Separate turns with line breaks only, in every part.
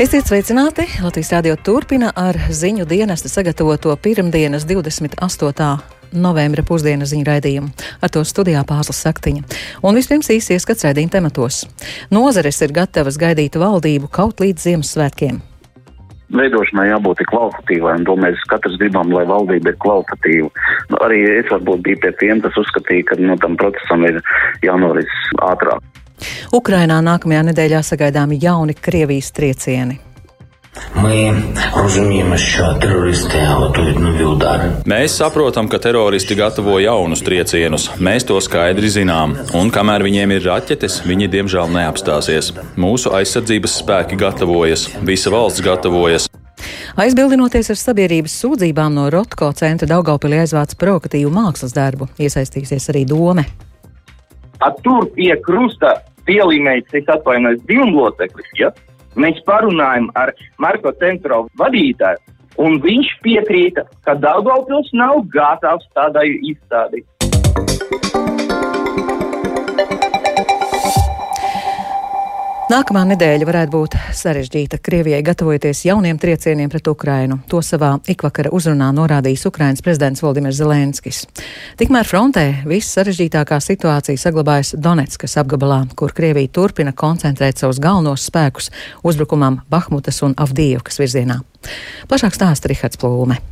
Esiet sveicināti! Latvijas Rādio turpina ar ziņu dienesta sagatavoto pirmdienas 28 novembra pusdienas ziņu raidījumu. Ar to studijā Pāzlas Saktiņa. Un vispirms īsi ieskats raidījuma tematos. Nozares ir gatavas gaidīt valdību kaut līdz Ziemassvētkiem.
Veidošanai jābūt kvalitatīvai, un to mēs katrs gribam, lai valdība ir kvalitatīva. Nu, arī es varbūt biju pie tiem, kas uzskatīja, ka nu, tam procesam ir jānoris ātrāk.
Ukrainā nākamajā nedēļā sagaidāmi jauni Krievijas triecieni.
Ми розуміємо, що терористи готують нові удари.
Mēs saprotam, ka teroristi gatavo jaunus triecienus. Mēs to skaidri zinām. Un kamēr viņiem ir raķetes, viņi diemžēl neapstāsies. Mūsu aizsardzības spēki gatavojas, visa valsts gatavojas.
Aizbildinoties ar sabiedrības sūdzībām no Rotko centra Daugaupilī aizvāc provokatīvu mākslas darbu, iesaistīsies arī dome.
A tur pie krusta pielīmēts, es atvainojos, divloceklis, ja? Mēs parunājam ar Marko centro vadītāju, un viņš piekrīta, ka Daugavpils nav gatavs tādai izstādei.
Nākamā nedēļa varētu būt sarežģīta Krievijai gatavojoties jauniem triecieniem pret Ukrainu. To savā ikvakara uzrunā norādījis Ukrainas prezidents Valdimirs Zelenskis. Tikmēr frontē viss sarežģītākā situācija saglabājas Donetskas apgabalā, kur Krievija turpina koncentrēt savus galvenos spēkus uzbrukumam Bahmutas un Avdīvkas virzienā. Plašāk stāsta Rihards Plūme.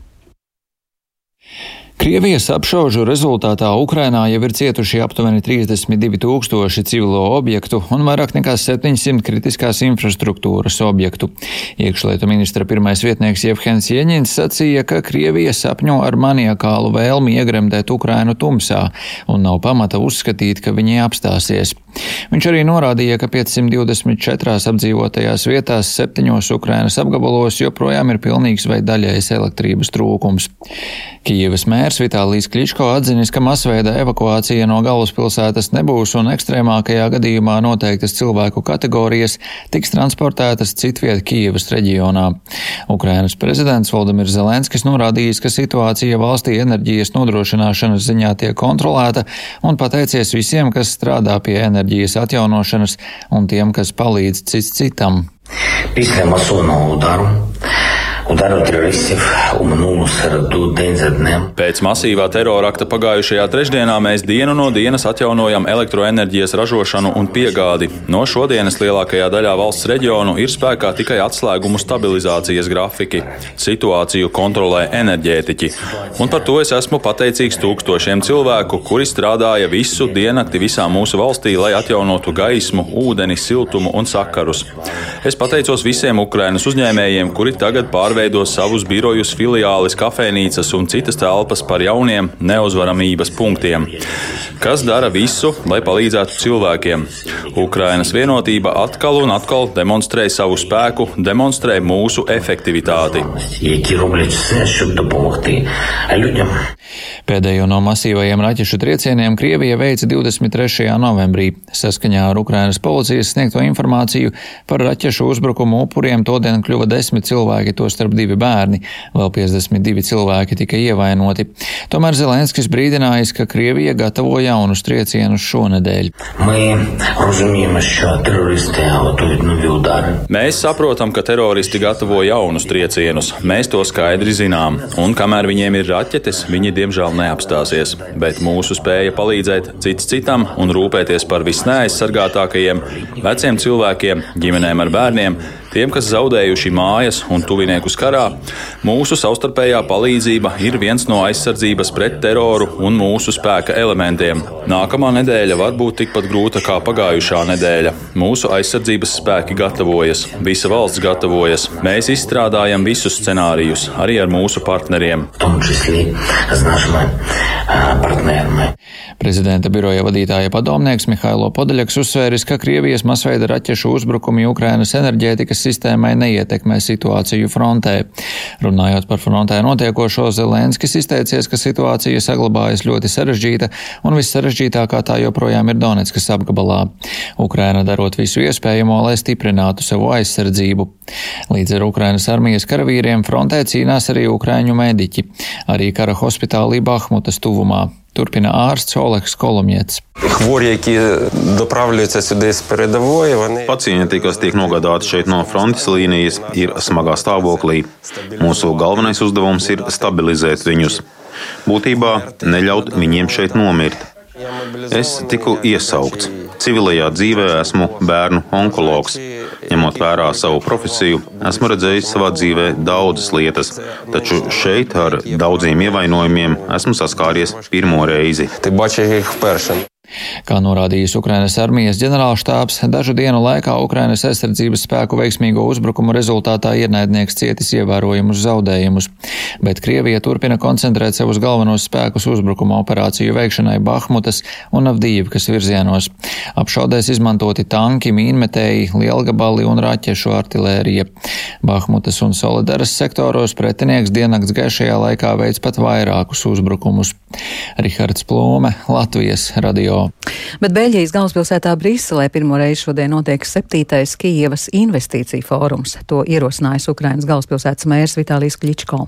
Krievijas apšaužu rezultātā Ukrainā jau ir cietuši aptuveni 32 tūkstoši civilo objektu un vairāk nekā 700 kritiskās infrastruktūras objektu. Iekšlietu ministra pirmais vietnieks Jevhens Ieņins sacīja, ka Krievija sapņo ar maniakālu vēlmi iegremdēt Ukrainu tumsā un nav pamata uzskatīt, ka viņi apstāsies. Viņš arī norādīja, ka 524 apdzīvotajās vietās septiņos Ukrainas apgabalos joprojām ir pilnīgs vai daļais elektrības trūkums. Kijevas mērs Vitālijas Kličko atzinis, ka masveida evakuācija no galvaspilsētas nebūs un ekstrēmākajā gadījumā noteiktas cilvēku kategorijas tiks transportētas citviet Kijevas reģionā. Ukrainas prezidents Valdemirs Zelenskis norādījis, ka situācija valstī enerģijas nodrošināšanas ziņā tiek kontrolēta un pateicies visiem, kas strādā pie enerģijas enerģijas atjaunošanas un tiem, kas palīdz cits citam.
Pistajam asūnu udaru. Удару терористів у минулу середу день за днем.
Pēc masīvā terora akta pagājušajā trešdienā mēs dienu no dienas atjaunojam elektroenerģijas ražošanu un piegādi. No šodienas lielākajā daļā valsts reģionu ir spēkā tikai atslēgumu stabilizācijas grafiki. Situāciju kontrolē enerģētiķi. Un par to es esmu pateicīgs tūkstošiem cilvēku, kuri strādāja visu diennakti visā mūsu valstī, lai atjaunotu gaismu, ūdeni, siltumu un sakarus. Es pateicos visiem Ukrainas uzņēmējiem, kuri tagad pārveido pārveido savus birojus, filiālis, kafejnīcas un citas telpas par jauniem neuzvaramības punktiem, kas dara visu, lai palīdzētu cilvēkiem. Ukrainas vienotība atkal un atkal demonstrē savu spēku, demonstrē mūsu efektivitāti.
Pēdējo no masīvajiem raķešu triecieniem Krievija veica 23. novembrī. Saskaņā ar Ukrainas policijas sniegto informāciju par raķešu uzbrukumu upuriem todien kļuva desmit cilvēki, tostarp divi bērni. Vēl 52 cilvēki tika ievainoti. Tomēr Zelenskis brīdinājis, ka Krievija gatavo jaunus triecienus šonedēļ.
Mēs saprotam, ka teroristi gatavo jaunus triecienus. Mēs to skaidri zinām. Un kamēr viņiem ir raķetes, viņi diemžēl neapstāsies, bet mūsu spēja palīdzēt cits citam un rūpēties par visneaizsargātākajiem, veciem cilvēkiem, ģimenēm ar bērniem, tiem, kas zaudējuši mājas un tuviniekus karā, mūsu savstarpējā palīdzība ir viens no aizsardzības pret teroru un mūsu spēka elementiem. Nākamā nedēļa var būt tikpat grūta kā pagājušā nedēļa. Mūsu aizsardzības spēki gatavojas, visa valsts gatavojas. Mēs izstrādājam visus scenārijus, arī ar mūsu partneriem.
Prezidenta biroja vadītāja padomnieks Mihailo Podaļaks uzsvēris, ka Krievijas masveida raķešu uzbrukumi Ukrainas enerģētikas sistēmai neietekmē situāciju frontē. Runājot par frontē notiekošo, Zelenskis izteicies, ka situācija saglabājas ļoti sarežģīta un vissarežģītākā tā joprojām ir Donetskas apgabalā. Ukraina darot visu iespējamo, lai stiprinātu savu aizsardzību. Līdz ar Ukrainas armijas karavīriem frontē cīnās arī ukraiņu mediķi, arī kara hospitālī Bahmutas tuvumā. Turpina ārsts Oleks Kolomjets.
Pacienti, kas tiek nogādāti šeit no frontes līnijas, ir smagā stāvoklī. Mūsu galvenais uzdevums ir stabilizēt viņus. Būtībā neļaut viņiem šeit nomirt. Es tiku iesaukts. Civilajā dzīvē esmu bērnu onkologs. Ņemot vērā savu profesiju, esmu redzējis savā dzīvē daudzas lietas, taču šeit ar daudziem ievainojumiem esmu saskāries pirmo reizi.
Kā norādījis Ukrainas armijas ģenerālštābs, dažu dienu laikā Ukrainas aizsardzības spēku veiksmīgo uzbrukumu rezultātā ienaidnieks cietis ievērojumus zaudējumus, bet Krievija turpina koncentrēt savus galvenos spēkus uzbrukuma operāciju veikšanai Bahmutas un Avdīvkas virzienos. Apšaudēs izmantoti tanki, mīnmetēji, lielgabali un raķešu artilērija. Bahmutas un Solidaras sektoros pretinieks diennakts gaišajā laikā veids pat vairākus uzbrukumus. Rihards Plūme, Latvijas radio.
Bet Beļģijas galvaspilsētā Briselē pirmo reizi šodien notiek septītais Kijevas investīcija fórums. To ierosinājis Ukrainas galvaspilsētas mērs Vitālijs Kličko.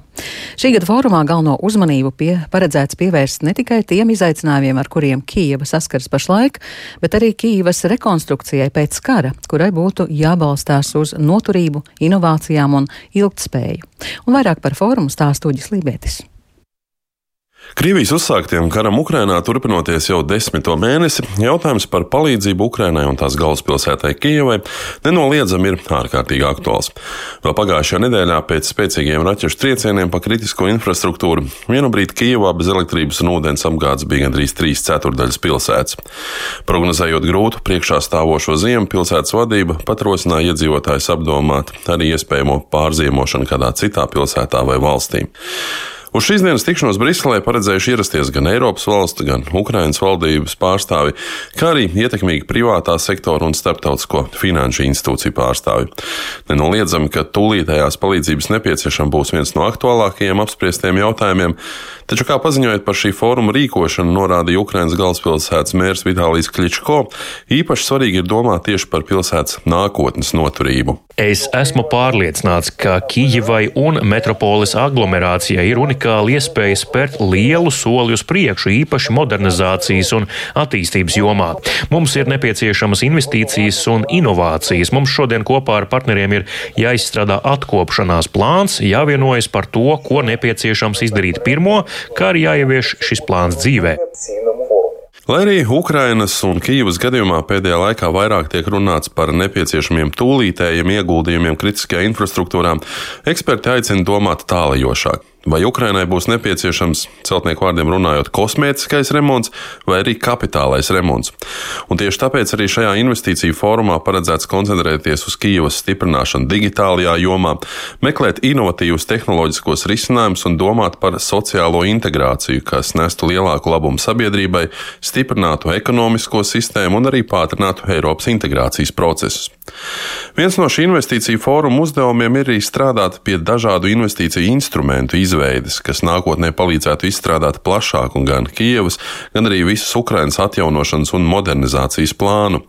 Šī gada fórumā galveno uzmanību pie, paredzēts pievērst ne tikai tiem izaicinājumiem, ar kuriem Kijeva saskars pašlaik, bet arī Kijevas rekonstrukcijai pēc kara, kurai būtu jābalstās uz noturību, inovācijām un ilgtspēju. Un vairāk par fórumu stāstuģis Lībietis.
Krievijas uzsāktiem karam Ukrainā turpinoties jau desmito mēnesi, jautājums par palīdzību Ukrainai un tās galvaspilsētai Kijavai nenoliedzami ir ārkārtīgi aktuāls. Vēl pagājušajā nedēļā pēc spēcīgiem raķešu triecieniem pa kritisko infrastruktūru vienu brīdi Kijavā bez elektrības un ūdens apgādes bija gandrīz trīs ceturdaļas pilsētas. Prognozējot grūtu priekšā stāvošo ziemu, pilsētas vadība pat rosināja iedzīvotājus apdomāt arī iespējamo pārziemošanu kādā citā pilsētā vai valstī. Uz šīs dienas tikšanos Briselē paredzējuši ierasties gan Eiropas valstu, gan Ukrainas valdības pārstāvi, kā arī ietekmīgi privātā sektora un starptautisko finanšu institūciju pārstāvi. Nenoliedzami, ka tūlītējās palīdzības nepieciešama būs viens no aktuālākajiem apspriestiem jautājumiem, taču, kā paziņojot par šī fóruma rīkošanu, norādīja Ukrainas galvaspilsētas mērs Vitālijs Kličko, īpaši svarīgi ir domāt tieši par pilsētas nākotnes noturību.
Es esmu pārliecināts, ka Kijivai un metropoles aglomerācijai ir unikāla iespēja spērt lielu soli uz priekšu, īpaši modernizācijas un attīstības jomā. Mums ir nepieciešamas investīcijas un inovācijas. Mums šodien kopā ar partneriem ir jāizstrādā atkopšanās plāns, jāvienojas par to, ko nepieciešams izdarīt pirmo, kā arī jāievieš šis plāns dzīvē.
Lai arī Ukrainas un Kīvas gadījumā pēdējā laikā vairāk tiek runāts par nepieciešamiem tūlītējiem ieguldījumiem kritiskajā infrastruktūrā, eksperti aicina domāt tālajošāk. Vai Ukrainai būs nepieciešams, celtnieku vārdiem runājot, kosmētiskais remonts vai arī kapitālais remonts? Un tieši tāpēc arī šajā investīciju fórumā paredzēts koncentrēties uz Kīivas stiprināšanu digitālajā jomā, meklēt inovatīvus tehnoloģiskos risinājumus un domāt par sociālo integrāciju, kas nestu lielāku labumu sabiedrībai, stiprinātu ekonomisko sistēmu un arī pātrinātu Eiropas integrācijas procesus. Viens no šī investīciju fóruma uzdevumiem ir arī strādāt pie dažādu investīciju instrumentu izveides, kas nākotnē palīdzētu izstrādāt plašāku gan Kievas, gan arī visas Ukrainas atjaunošanas un modernizācijas plānu.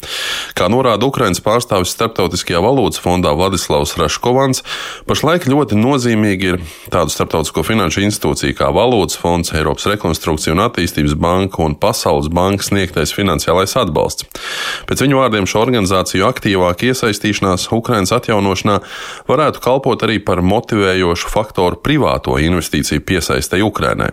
Kā norāda Ukrainas pārstāvis Startautiskajā valūtas fondā Vladislavs Raškovans, pašlaik ļoti nozīmīgi ir tādu starptautisko finanšu institūciju kā Valūtas fonds, Eiropas Rekonstrukcija un attīstības banka un Pasaules banka sniegtais finansiālais atbalsts. Pēc viņu vārdiem šo organizāciju aktīvāk iesaistīšanās Ukrainas atjaunošanā varētu kalpot arī par motivējošu faktoru privāto investīciju piesaistei Ukrainai.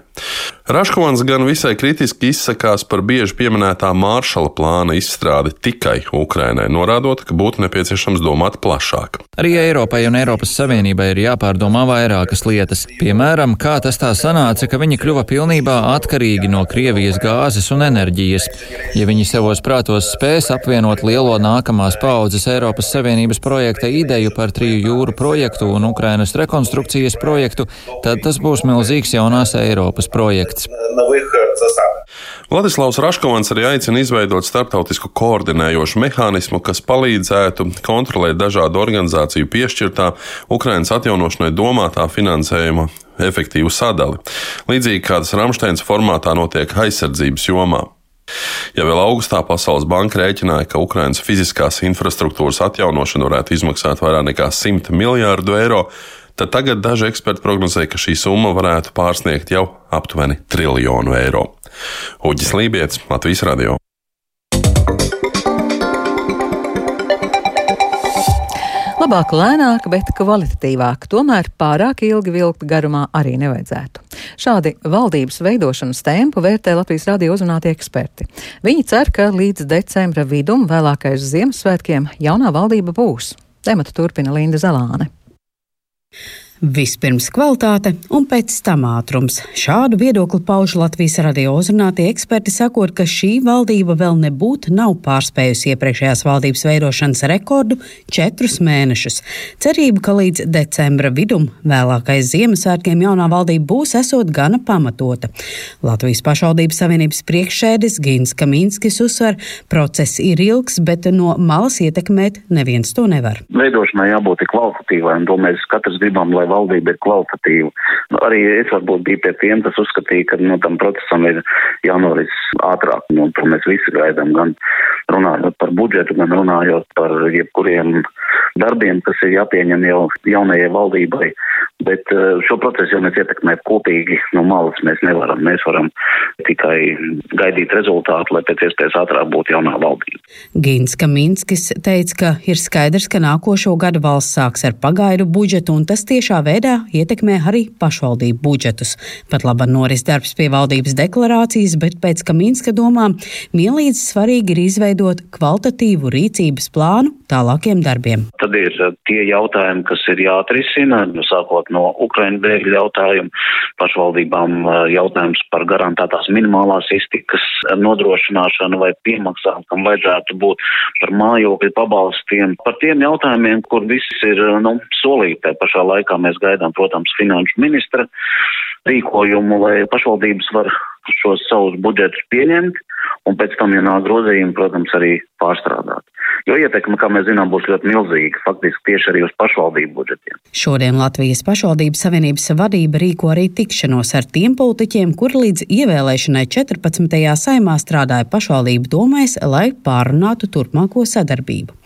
Raškovans gan visai kritiski izsakās par bieži pieminētā Māršala plāna izstrādi tikai Ukrainai, norādot, ka būtu nepieciešams domāt plašāk.
Arī Eiropai un Eiropas Savienībai ir jāpārdomā vairākas lietas. Piemēram, kā tas tā sanāca, ka viņi kļuva pilnībā atkarīgi no Krievijas gāzes un enerģijas. Ja viņi savos prātos spēs apvienot lielo nākamās paudzes Eiropas Savienības projekta ideju par triju jūru projektu un Ukrainas rekonstrukcijas projektu, tad tas būs milzīgs jaunās Eiropas
projekts. Vladislavs Raškovans arī aicina izveidot starptautisku koordinējošu mehānismu, kas palīdzētu kontrolēt dažādu organizāciju piešķirtā Ukrainas atjaunošanai domātā finansējuma efektīvu sadali, līdzīgi kā tas Ramsteins formātā notiek aizsardzības jomā. Ja vēl augustā Pasaules banka rēķināja, ka Ukrainas fiziskās infrastruktūras atjaunošana varētu izmaksāt vairāk nekā 100 miljārdu eiro, tad tagad daži eksperti prognozē, ka šī summa varētu pārsniegt jau aptuveni triljonu eiro. Uģis Lībijams, Latvijas Radio.
Labāk, lēnāk, bet kvalitatīvāk. Tomēr pārāk ilgi vilkt garumā arī nevajadzētu. Šādi valdības veidošanas tempu vērtē Latvijas radio uzrunātie eksperti. Viņi cer, ka līdz decembra vidum, vēlākais Ziemassvētkiem, jaunā valdība būs. Tematu turpina Linda Zalāne.
Vispirms kvalitāte un pēc tam ātrums. Šādu viedokli pauž Latvijas radio uzrunātie eksperti, sakot, ka šī valdība vēl nebūtu nav pārspējusi iepriekšējās valdības veidošanas rekordu četrus mēnešus. Cerība, ka līdz decembra vidum, vēlākais Ziemassvētkiem, jaunā valdība būs esot gana pamatota. Latvijas pašvaldības savienības priekšsēdis Gins Kaminskis uzsver, process ir ilgs, bet no malas ietekmēt neviens to nevar.
Veidošanai jābūt kvalitatīvai, un to mēs katrs gribam, lai valdība ir kvalitatīva. Nu, arī es varbūt biju pie tiem, kas uzskatīja, ka nu, tam procesam ir jānoris ātrāk. Nu, to mēs visi gaidām, gan runājot par budžetu, gan runājot par jebkuriem darbiem, kas ir jāpieņem jau jaunajai valdībai. Bet eh, šo procesu jau mēs ietekmēt kopīgi no malas mēs nevaram. Mēs varam tikai gaidīt rezultātu, lai pēc iespējas ātrāk būtu jaunā valdība.
Gins Kaminskis teica, ka ir skaidrs, ka nākošo gadu valsts sāks ar pagaidu budžetu, un tas tiešā veidā ietekmē arī pašvaldību budžetus. Pat laba noris darbs pie valdības deklarācijas, bet pēc Kaminska domām vienlīdz svarīgi ir izveidot kvalitatīvu rīcības plānu tālākiem darbiem.
Tad ir eh, tie jautājumi, kas ir jāatrisina, nu, sākot no Ukraiņu bēgļu jautājumu, pašvaldībām eh, jautājums par garantētās minimālās iztikas nodrošināšanu vai piemaksām, kam vajadzētu būt par mājokļu pabalstiem. Par tiem jautājumiem, kur viss ir nu, solīti, tā pašā laikā mēs gaidām, protams, finanšu ministra rīkojumu, lai pašvaldības var šos savus budžetus pieņemt un pēc tam, ja nāk grozījumi, protams, arī pārstrādāt. Jo ietekme, kā mēs zinām, būs ļoti milzīga, faktiski tieši arī uz pašvaldību budžetiem.
Šodien Latvijas pašvaldības savienības vadība rīko arī tikšanos ar tiem politiķiem, kuri līdz ievēlēšanai 14. saimā strādāja pašvaldību domēs, lai pārunātu turpmāko sadarbību.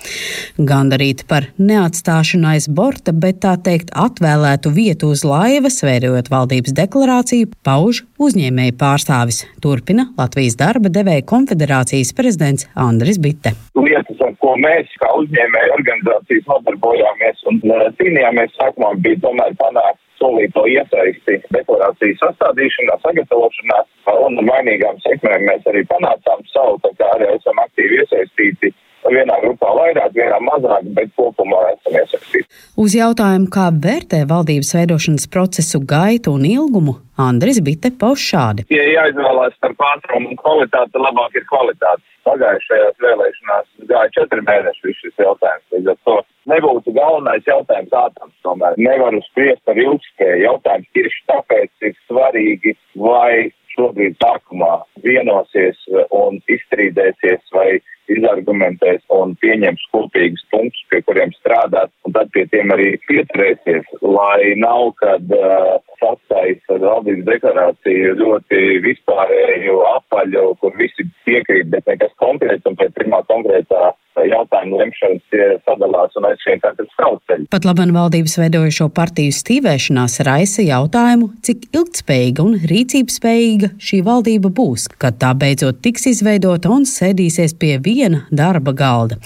Gandarīti par neatstāšanu aiz borta, bet tā teikt atvēlētu vietu uz laivas, vērojot valdības deklarāciju, pauž uzņēmēju pārstāvis. Turpina Latvijas darba devēja konfederācijas prezidents Andris Bitte.
Lietas, ar ko mēs kā uzņēmēju organizācijas nodarbojāmies un uh, cīnījāmies, sākumā bija tomēr panākt solīto iesaisti deklarācijas sastādīšanā, sagatavošanā, un ar mainīgām sekmēm mēs arī panācām savu, tā kā arī esam aktīvi iesaistīti vienā grupā vairāk, vienā mazāk, bet kopumā esam iesaistīti.
Uz jautājumu, kā vērtē valdības veidošanas procesu gaitu un ilgumu, Andris Bitte pauž šādi.
Ja jāizvēlās starp ātrumu un kvalitāti, labāk ir kvalitāte. Pagājušajās vēlēšanās gāja četri mēneši viss šis jautājums. Līdz ar to nebūtu galvenais jautājums ātrums. Tomēr nevaru spriest par ilgspēju. Jautājums tieši tāpēc ir svarīgi, vai šobrīd sākumā vienosies un izstrīdēsies vai izargumentēs un pieņems kopīgus punktus, pie kuriem strādāt, un tad pie tiem arī pieturēsies, lai nav, kad uh, sastais ar valdības deklarāciju ļoti vispārēju apaļu, kur visi piekrīt, bet nekas konkrēts, un pēc pirmā konkrētā jautājumu lemšanas tie sadalās un aizsien katrs savu ceļu.
Pat laban valdības veidojušo partiju stīvēšanās raisa jautājumu, cik ilgtspējīga un rīcības spējīga šī valdība būs, kad tā beidzot tiks izveidota un sēdīsies pie viena darba galda.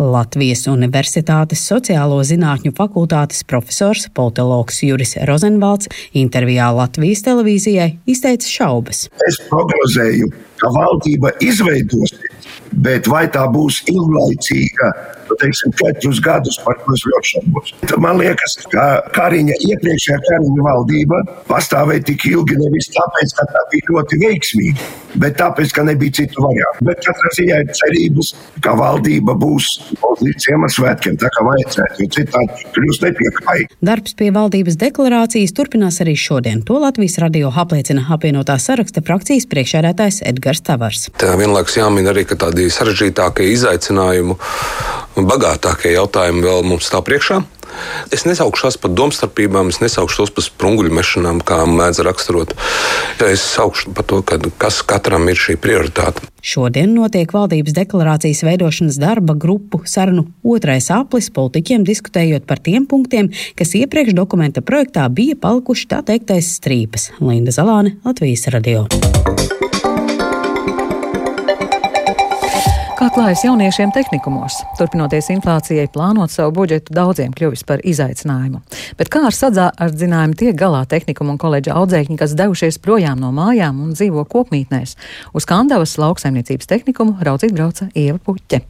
Latvijas Universitātes sociālo zinātņu fakultātes profesors, politologs Juris Rozenvalds intervijā Latvijas televīzijai izteica šaubas.
Es prognozēju, ka valdība izveidosies, bet vai tā būs ilglaicīga? Teiksim, četrus gadus par to šaubos. Man liekas, ka Kariņa iepriekšējā Kariņa valdība pastāvēja tik ilgi nevis tāpēc, ka tā bija ļoti veiksmīga, bet tāpēc, ka nebija citu variantu. Bet katrā ziņā ir cerības, ka valdība būs līdz Ziemassvētkiem, tā kā vajadzētu, jo citādi kļūst nepiekāpīgi.
Darbs pie valdības deklarācijas turpinās arī šodien. To Latvijas radio apliecina apvienotā saraksta frakcijas priekšsēdētājs Edgars Tavars.
Tā vienlaikus jāmin arī, ka tādi sarežģītākie izaicinājumi bagātākie jautājumi vēl mums stāv priekšā. Es nesaukšu tās par domstarpībām, es nesaukšu tos par sprunguļu mešanām, kā mēdz raksturot. Es saukšu par to, ka, kas katram ir šī prioritāte.
Šodien notiek valdības deklarācijas veidošanas darba grupu sarunu otrais aplis politiķiem diskutējot par tiem punktiem, kas iepriekš dokumenta projektā bija palikuši tā teiktais strīpas. Linda Zalāne, Latvijas radio.
Kā klājas jauniešiem tehnikumos? Turpinoties inflācijai, plānot savu budžetu daudziem kļuvis par izaicinājumu. Bet kā ar sadzinājumu tiek galā tehnikuma un koledža audzēkņi, kas devušies projām no mājām un dzīvo kopmītnēs? Uz Kandavas lauksaimniecības tehnikumu raudzīt brauca Ieva Puķe.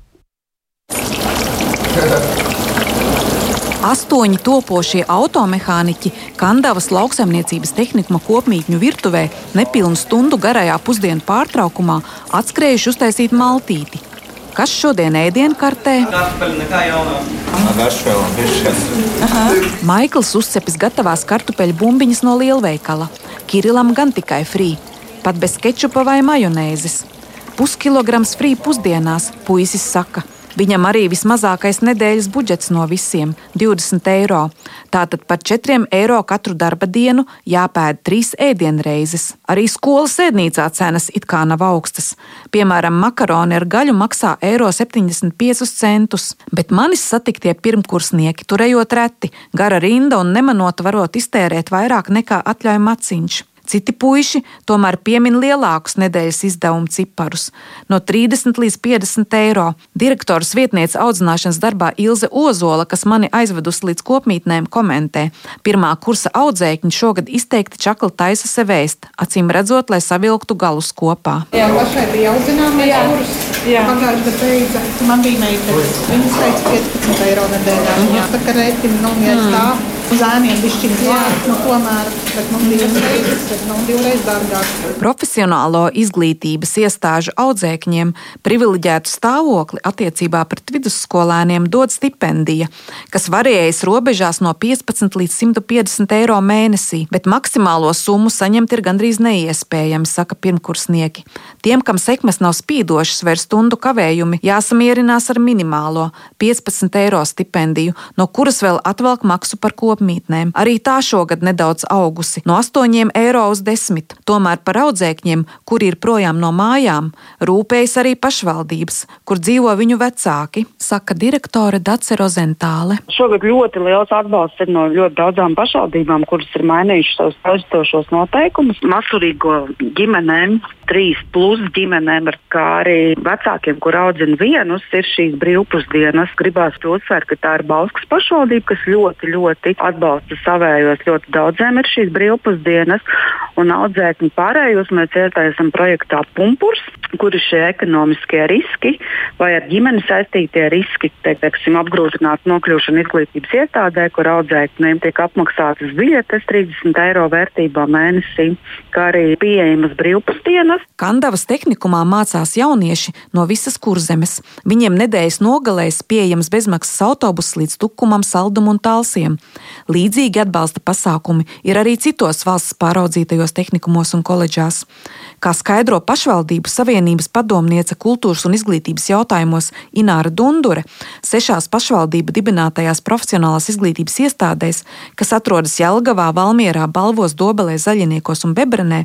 Astoņi topošie automehāniķi Kandavas lauksaimniecības tehnikuma kopmītņu virtuvē nepilnu stundu garajā pusdienu pārtraukumā atskrējuši uztaisīt maltīti. Kas šodien ēdienkartē? Maikls uzcepis gatavās kartupeļu bumbiņas no lielveikala. Kirilam gan tikai frī, pat bez kečupa vai majonēzes. Puskilograms frī pusdienās, puisis saka. Viņam arī vismazākais nedēļas budžets no visiem - 20 eiro. Tātad par 4 eiro katru darba dienu jāpēd 3 ēdienreizes. Arī skolas ēdnīcā cenas it kā nav augstas. Piemēram, makaroni ar gaļu maksā eiro 75 centus, bet manis satiktie pirmkursnieki turējot reti, gara rinda un nemanot varot iztērēt vairāk nekā atļauj maciņš. Citi puiši tomēr piemin lielākus nedēļas izdevumu ciparus - no 30 līdz 50 eiro. Direktors vietniece audzināšanas darbā Ilze Ozola, kas mani aizvedusi līdz kopmītnēm, komentē: Pirmā kursa audzēkņi šogad izteikti čakli taisa sev ēst, acīm redzot, lai savilktu galus kopā.
Jā, pašai bija audzināmais kurs. Pagājušajā gadā beidza. Man bija meitene. Viņa teica 15 eiro nedēļā. Mm -hmm. Tā kā rēķina nav mieru stāv. Zēniem bišķiņ dārgi, nu tomēr, bet nu divas reizes, bet nu divreiz dārgāk.
Profesionālo izglītības iestāžu audzēkņiem privileģētu stāvokli attiecībā pret vidusskolēniem dod stipendija, kas varējas robežās no 15 līdz 150 eiro mēnesī, bet maksimālo summu saņemt ir gandrīz neiespējami, saka pirmkursnieki. Tiem, kam sekmes nav spīdošas, vai stundu kavējumi, jāsamierinās ar minimālo 15 eiro stipendiju, no kuras vēl atvelk maksu par kopu apmītnēm. Arī tā šogad nedaudz augusi no 8 eiro uz 10. Tomēr par audzēkņiem, kuri ir projām no mājām, rūpējas arī pašvaldības, kur dzīvo viņu vecāki, saka direktore Dace Rozentāle.
Šogad ļoti liels atbalsts ir no ļoti daudzām pašvaldībām, kuras ir mainījušas savus paustošos noteikumus. Masurīgo ģimenēm, trīs plus ģimenēm, kā arī vecākiem, kur audzina vienus, ir šīs brīvpusdienas. Gribās uzsvērt, ka tā ir Bauskas pašvaldība, kas ļoti, ļoti atbalsta savējos. Ļoti daudziem ir šīs brīvpusdienas, un audzēkņu pārējos mēs iesaistām projektā Pumpurs, kur ir šie ekonomiskie riski vai ar ģimeni saistītie riski, teiksim, apgrūtināt nokļūšanu izglītības iestādē, kur audzēkņiem tiek apmaksātas biļetes 30 eiro vērtībā mēnesī, kā arī pieejamas brīvpusdienas.
Kandavas tehnikumā mācās jaunieši no visas kurzemes. Viņiem nedēļas nogalēs pieejams bezmaksas autobus līdz Tukumam, Saldum un Talsiem. Līdzīgi atbalsta pasākumi ir arī citos valsts pāraudzītajos tehnikumos un koledžās. Kā skaidro pašvaldību savienības padomniece kultūras un izglītības jautājumos Ināra Dundure, sešās pašvaldību dibinātajās profesionālās izglītības iestādēs, kas atrodas Jelgavā, Valmierā, Balvos, Dobelē, Zaļiniekos un Bebrenē,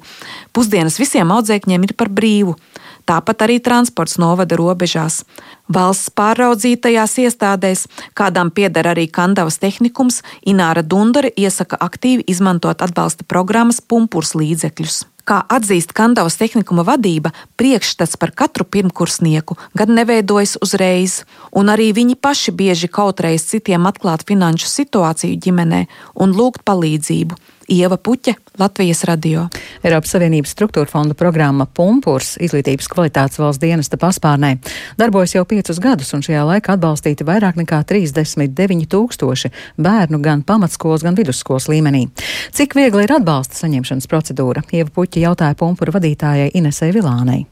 pusdienas visiem audzēkņiem ir par brīvu. Tāpat arī transports novada robežās. Valsts pāraudzītajās iestādēs, kādām pieder arī Kandavas tehnikums, Ināra Dundare iesaka aktīvi izmantot atbalsta programmas pumpurs līdzekļus. Kā atzīst Kandavas tehnikuma vadība, priekšstats par katru pirmkursnieku gan neveidojas uzreiz, un arī viņi paši bieži kautreiz citiem atklāt finanšu situāciju ģimenē un lūgt palīdzību. Ieva Puķe, Latvijas radio.
Eiropas Savienības struktūra fonda programma Pumpurs izglītības kvalitātes valsts dienesta paspārnē darbojas jau piecus gadus, un šajā laikā atbalstīti vairāk nekā 39 tūkstoši bērnu gan pamatskolas, gan vidusskolas līmenī. Cik viegli ir atbalsta saņemšanas procedūra? Ieva Puķa jautāja Pumpura vadītājai Inesei Vilānei.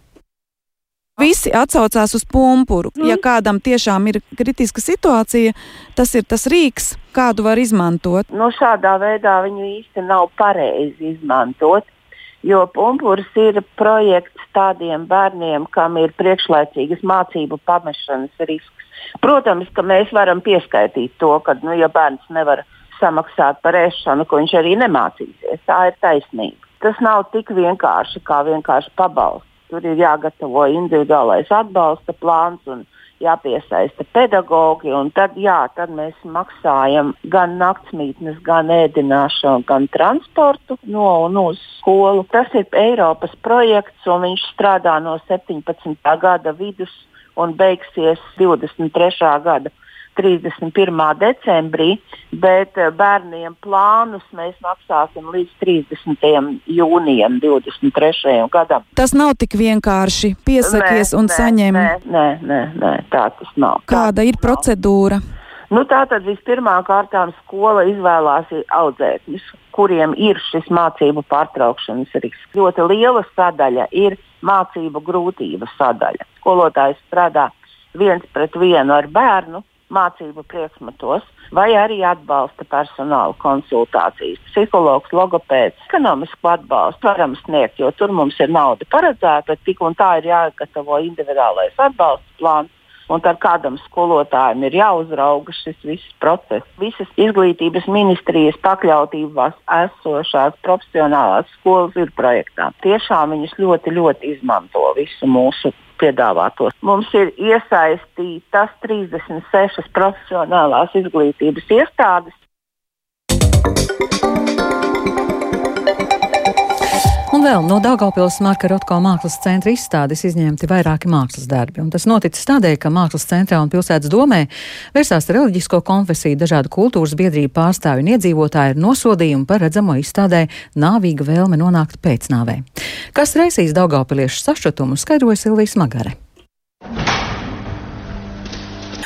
Visi atsaucās uz pumpuru. Ja kādam tiešām ir kritiska situācija, tas ir tas rīks, kādu var izmantot.
No nu, šādā veidā viņu īsti nav pareizi izmantot. Jo pumpurs ir projekts tādiem bērniem, kam ir priekšlaicīgas mācību pamešanas risks. Protams, ka mēs varam pieskaitīt to, ka, nu, ja bērns nevar samaksāt par ēšanu, ko viņš arī nemācīsies, tā ir taisnība. Tas nav tik vienkārši kā vienkārši pabalsts Tur ir jāgatavo individuālais atbalsta plāns un jāpiesaista pedagogi. Tad, jā, tad mēs maksājam gan naktsmītnes, gan ēdināšanu, gan transportu no un uz skolu. Tas ir Eiropas projekts, un viņš strādā no 17. gada vidus un beigsies 23. gada 31. decembrī, bet eh, bērniem plānus mēs maksāsim līdz 30. jūnijam 23. gadam.
Tas nav tik vienkārši piesakies
nē,
un
nē,
saņem.
Nē, nē, nē, nē, tā tas nav.
Kāda
tā
ir procedūra?
Nu, Tātad vispirmām kārtām skola izvēlās audzēkņus, kuriem ir šis mācību pārtraukšanas risks. Ļoti liela sadaļa ir mācību grūtību sadaļa. Skolotājs strādā viens pret vienu ar bērnu mācību priekšmetos, vai arī atbalsta personāla konsultācijas. Psihologs, logopēds, ekonomisku atbalstu varam sniegt, jo tur mums ir nauda paredzēta, tik un tā ir jāgatavo individuālais atbalsta plāns. Un tad kādam skolotājam ir jāuzrauga šis viss process. Visas izglītības ministrijas pakļautībās esošās profesionālās skolas ir projektā. Tiešām viņas ļoti, ļoti izmanto visu mūsu piedāvātos. Mums ir iesaistītas 36 profesionālās izglītības iestādes.
Un vēl no Daugaupils Marka Rotko mākslas centra izstādes izņemti vairāki mākslas darbi. Un tas noticis tādēļ, ka mākslas centrā un pilsētas domē vērsās reliģisko konfesiju, dažādu kultūras biedrību pārstāvju un iedzīvotāju ar nosodījumu par redzamo izstādē nāvīga vēlme nonākt pēcnāvē. Kas raisīs Daugaupiliešu sašutumu, skaidroja Silvijas Magare.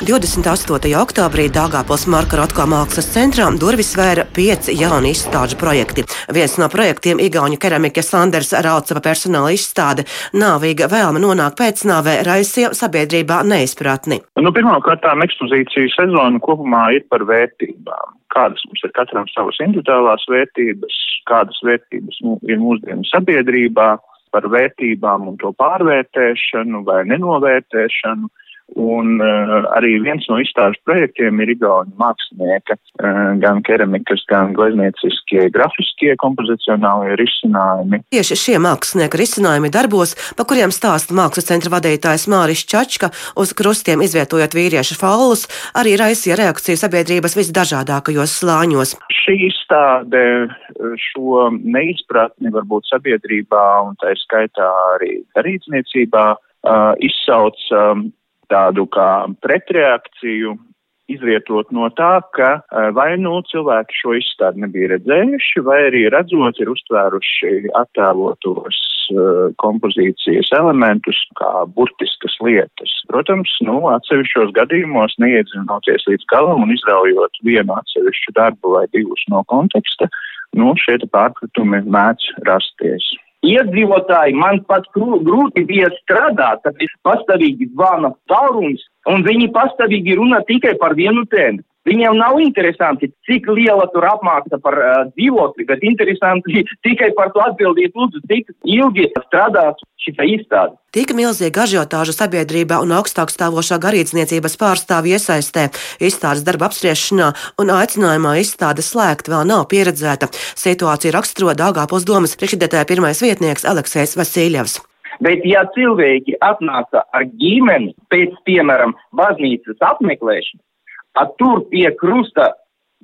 28. oktobrī Dāngāpils Marka Rotko mākslas centrā durvis vēra pieci jauni izstāžu projekti. Viens no projektiem - Igauņu keramika Sanders Raucava personāla izstāde - nāvīga vēlme nonākt pēcnāvē raisīja sabiedrībā neizpratni.
Nu, Pirmkārt, ekspozīcijas sezona kopumā ir par vērtībām. Kādas mums ir katram savas individuālās vērtības, kādas vērtības nu, ir mūsdienu sabiedrībā, par vērtībām un to pārvērtēšanu vai nenovērtēšanu. Un uh, arī viens no izstāžu projektiem ir Igaunijas mākslinieka, uh, gan keramikas, gan gleznieciskie, grafiskie, kompozicionālie risinājumi.
Tieši šie mākslinieka risinājumi darbos, pa kuriem stāsta mākslas centra vadītājs Māris Čačka, uz krustiem izvietojot vīriešu faulus, arī raisīja reakciju sabiedrības visdažādākajos slāņos.
Šī izstāde šo neizpratni varbūt sabiedrībā un tā skaitā arī garīdzniecībā uh, izsauc um, tādu kā pretreakciju izvietot no tā, ka vai nu cilvēki šo izstādi nebija redzējuši, vai arī redzot ir uztvēruši attēlotos uh, kompozīcijas elementus kā burtiskas lietas. Protams, nu, atsevišķos gadījumos neiedzinoties līdz galam un izraujot vienu atsevišķu darbu vai divus no konteksta, nu, šie pārpratumi mēdz rasties.
Iedzīvotāji man pat grūti bija strādāt, tad ir pastāvīgi zvana tālrunis, un viņi pastāvīgi runā tikai par vienu tēmu. Viņiem nav interesanti, cik liela tur apmaksa par uh, dzīvokli, bet interesanti tikai par to atbildīt, lūdzu, cik ilgi strādās šī izstāde.
Tika milzīga ažiotāža sabiedrībā un augstāk stāvošā garīdzniecības pārstāvja iesaistē. Izstādes darba apspriešanā un aicinājumā izstāde slēgt vēl nav pieredzēta. Situācija raksturo Dāngāpils domas priekšredētāja pirmais vietnieks Aleksējs Vasiljevs.
Bet, ja cilvēki atnāca ar ģimeni pēc, piemēram, baznīcas apmeklēšanas, tur pie krusta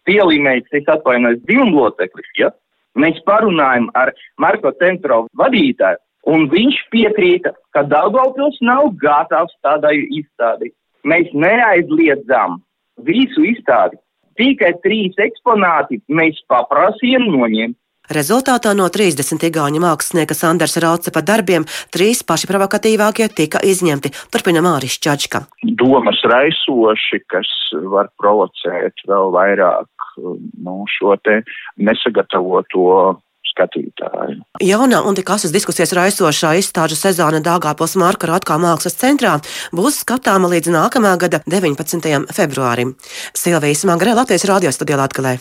pielīmēts, es atvainojos, divu loceklis, ja? Mēs parunājam ar Marko Centro vadītāju, un viņš piekrīta, ka Daugavpils nav gatavs tādai izstādī. Mēs neaizliedzām visu izstādi. Tikai trīs eksponāti mēs paprasījām noņemt.
Rezultātā no 30 igauņu mākslinieka Sanders Raucepa darbiem trīs paši provokatīvākie tika izņemti, turpina Māris Čačka.
Domas raisoši, kas var provocēt vēl vairāk nu, šo te nesagatavoto skatītāju.
Jaunā un tik asas diskusijas raisošā izstāžu sezona Dāngāpils Marka Rotkā mākslas centrā būs skatāma līdz nākamā gada 19. februārim. Silvijas Magrē Latvijas radio studijā Latgalē.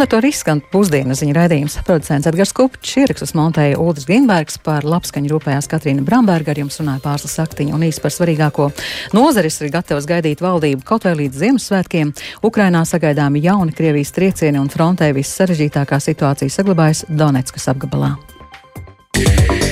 Un ar to arī skan pusdienas ziņu raidījums. Producents Edgars Kupčs, ierakstus montēja Ulris Grīnbergs, par labskaņu rūpējās Katrīna Bramberga, ar jums runāja pārslas saktiņa un īsi par svarīgāko. Nozaris ir gatavs gaidīt valdību kaut vai līdz Ziemassvētkiem. Ukrainā sagaidāmi jauni Krievijas triecieni un frontē viss sarežģītākā situācija saglabājas Donetskas apgabalā. Yeah.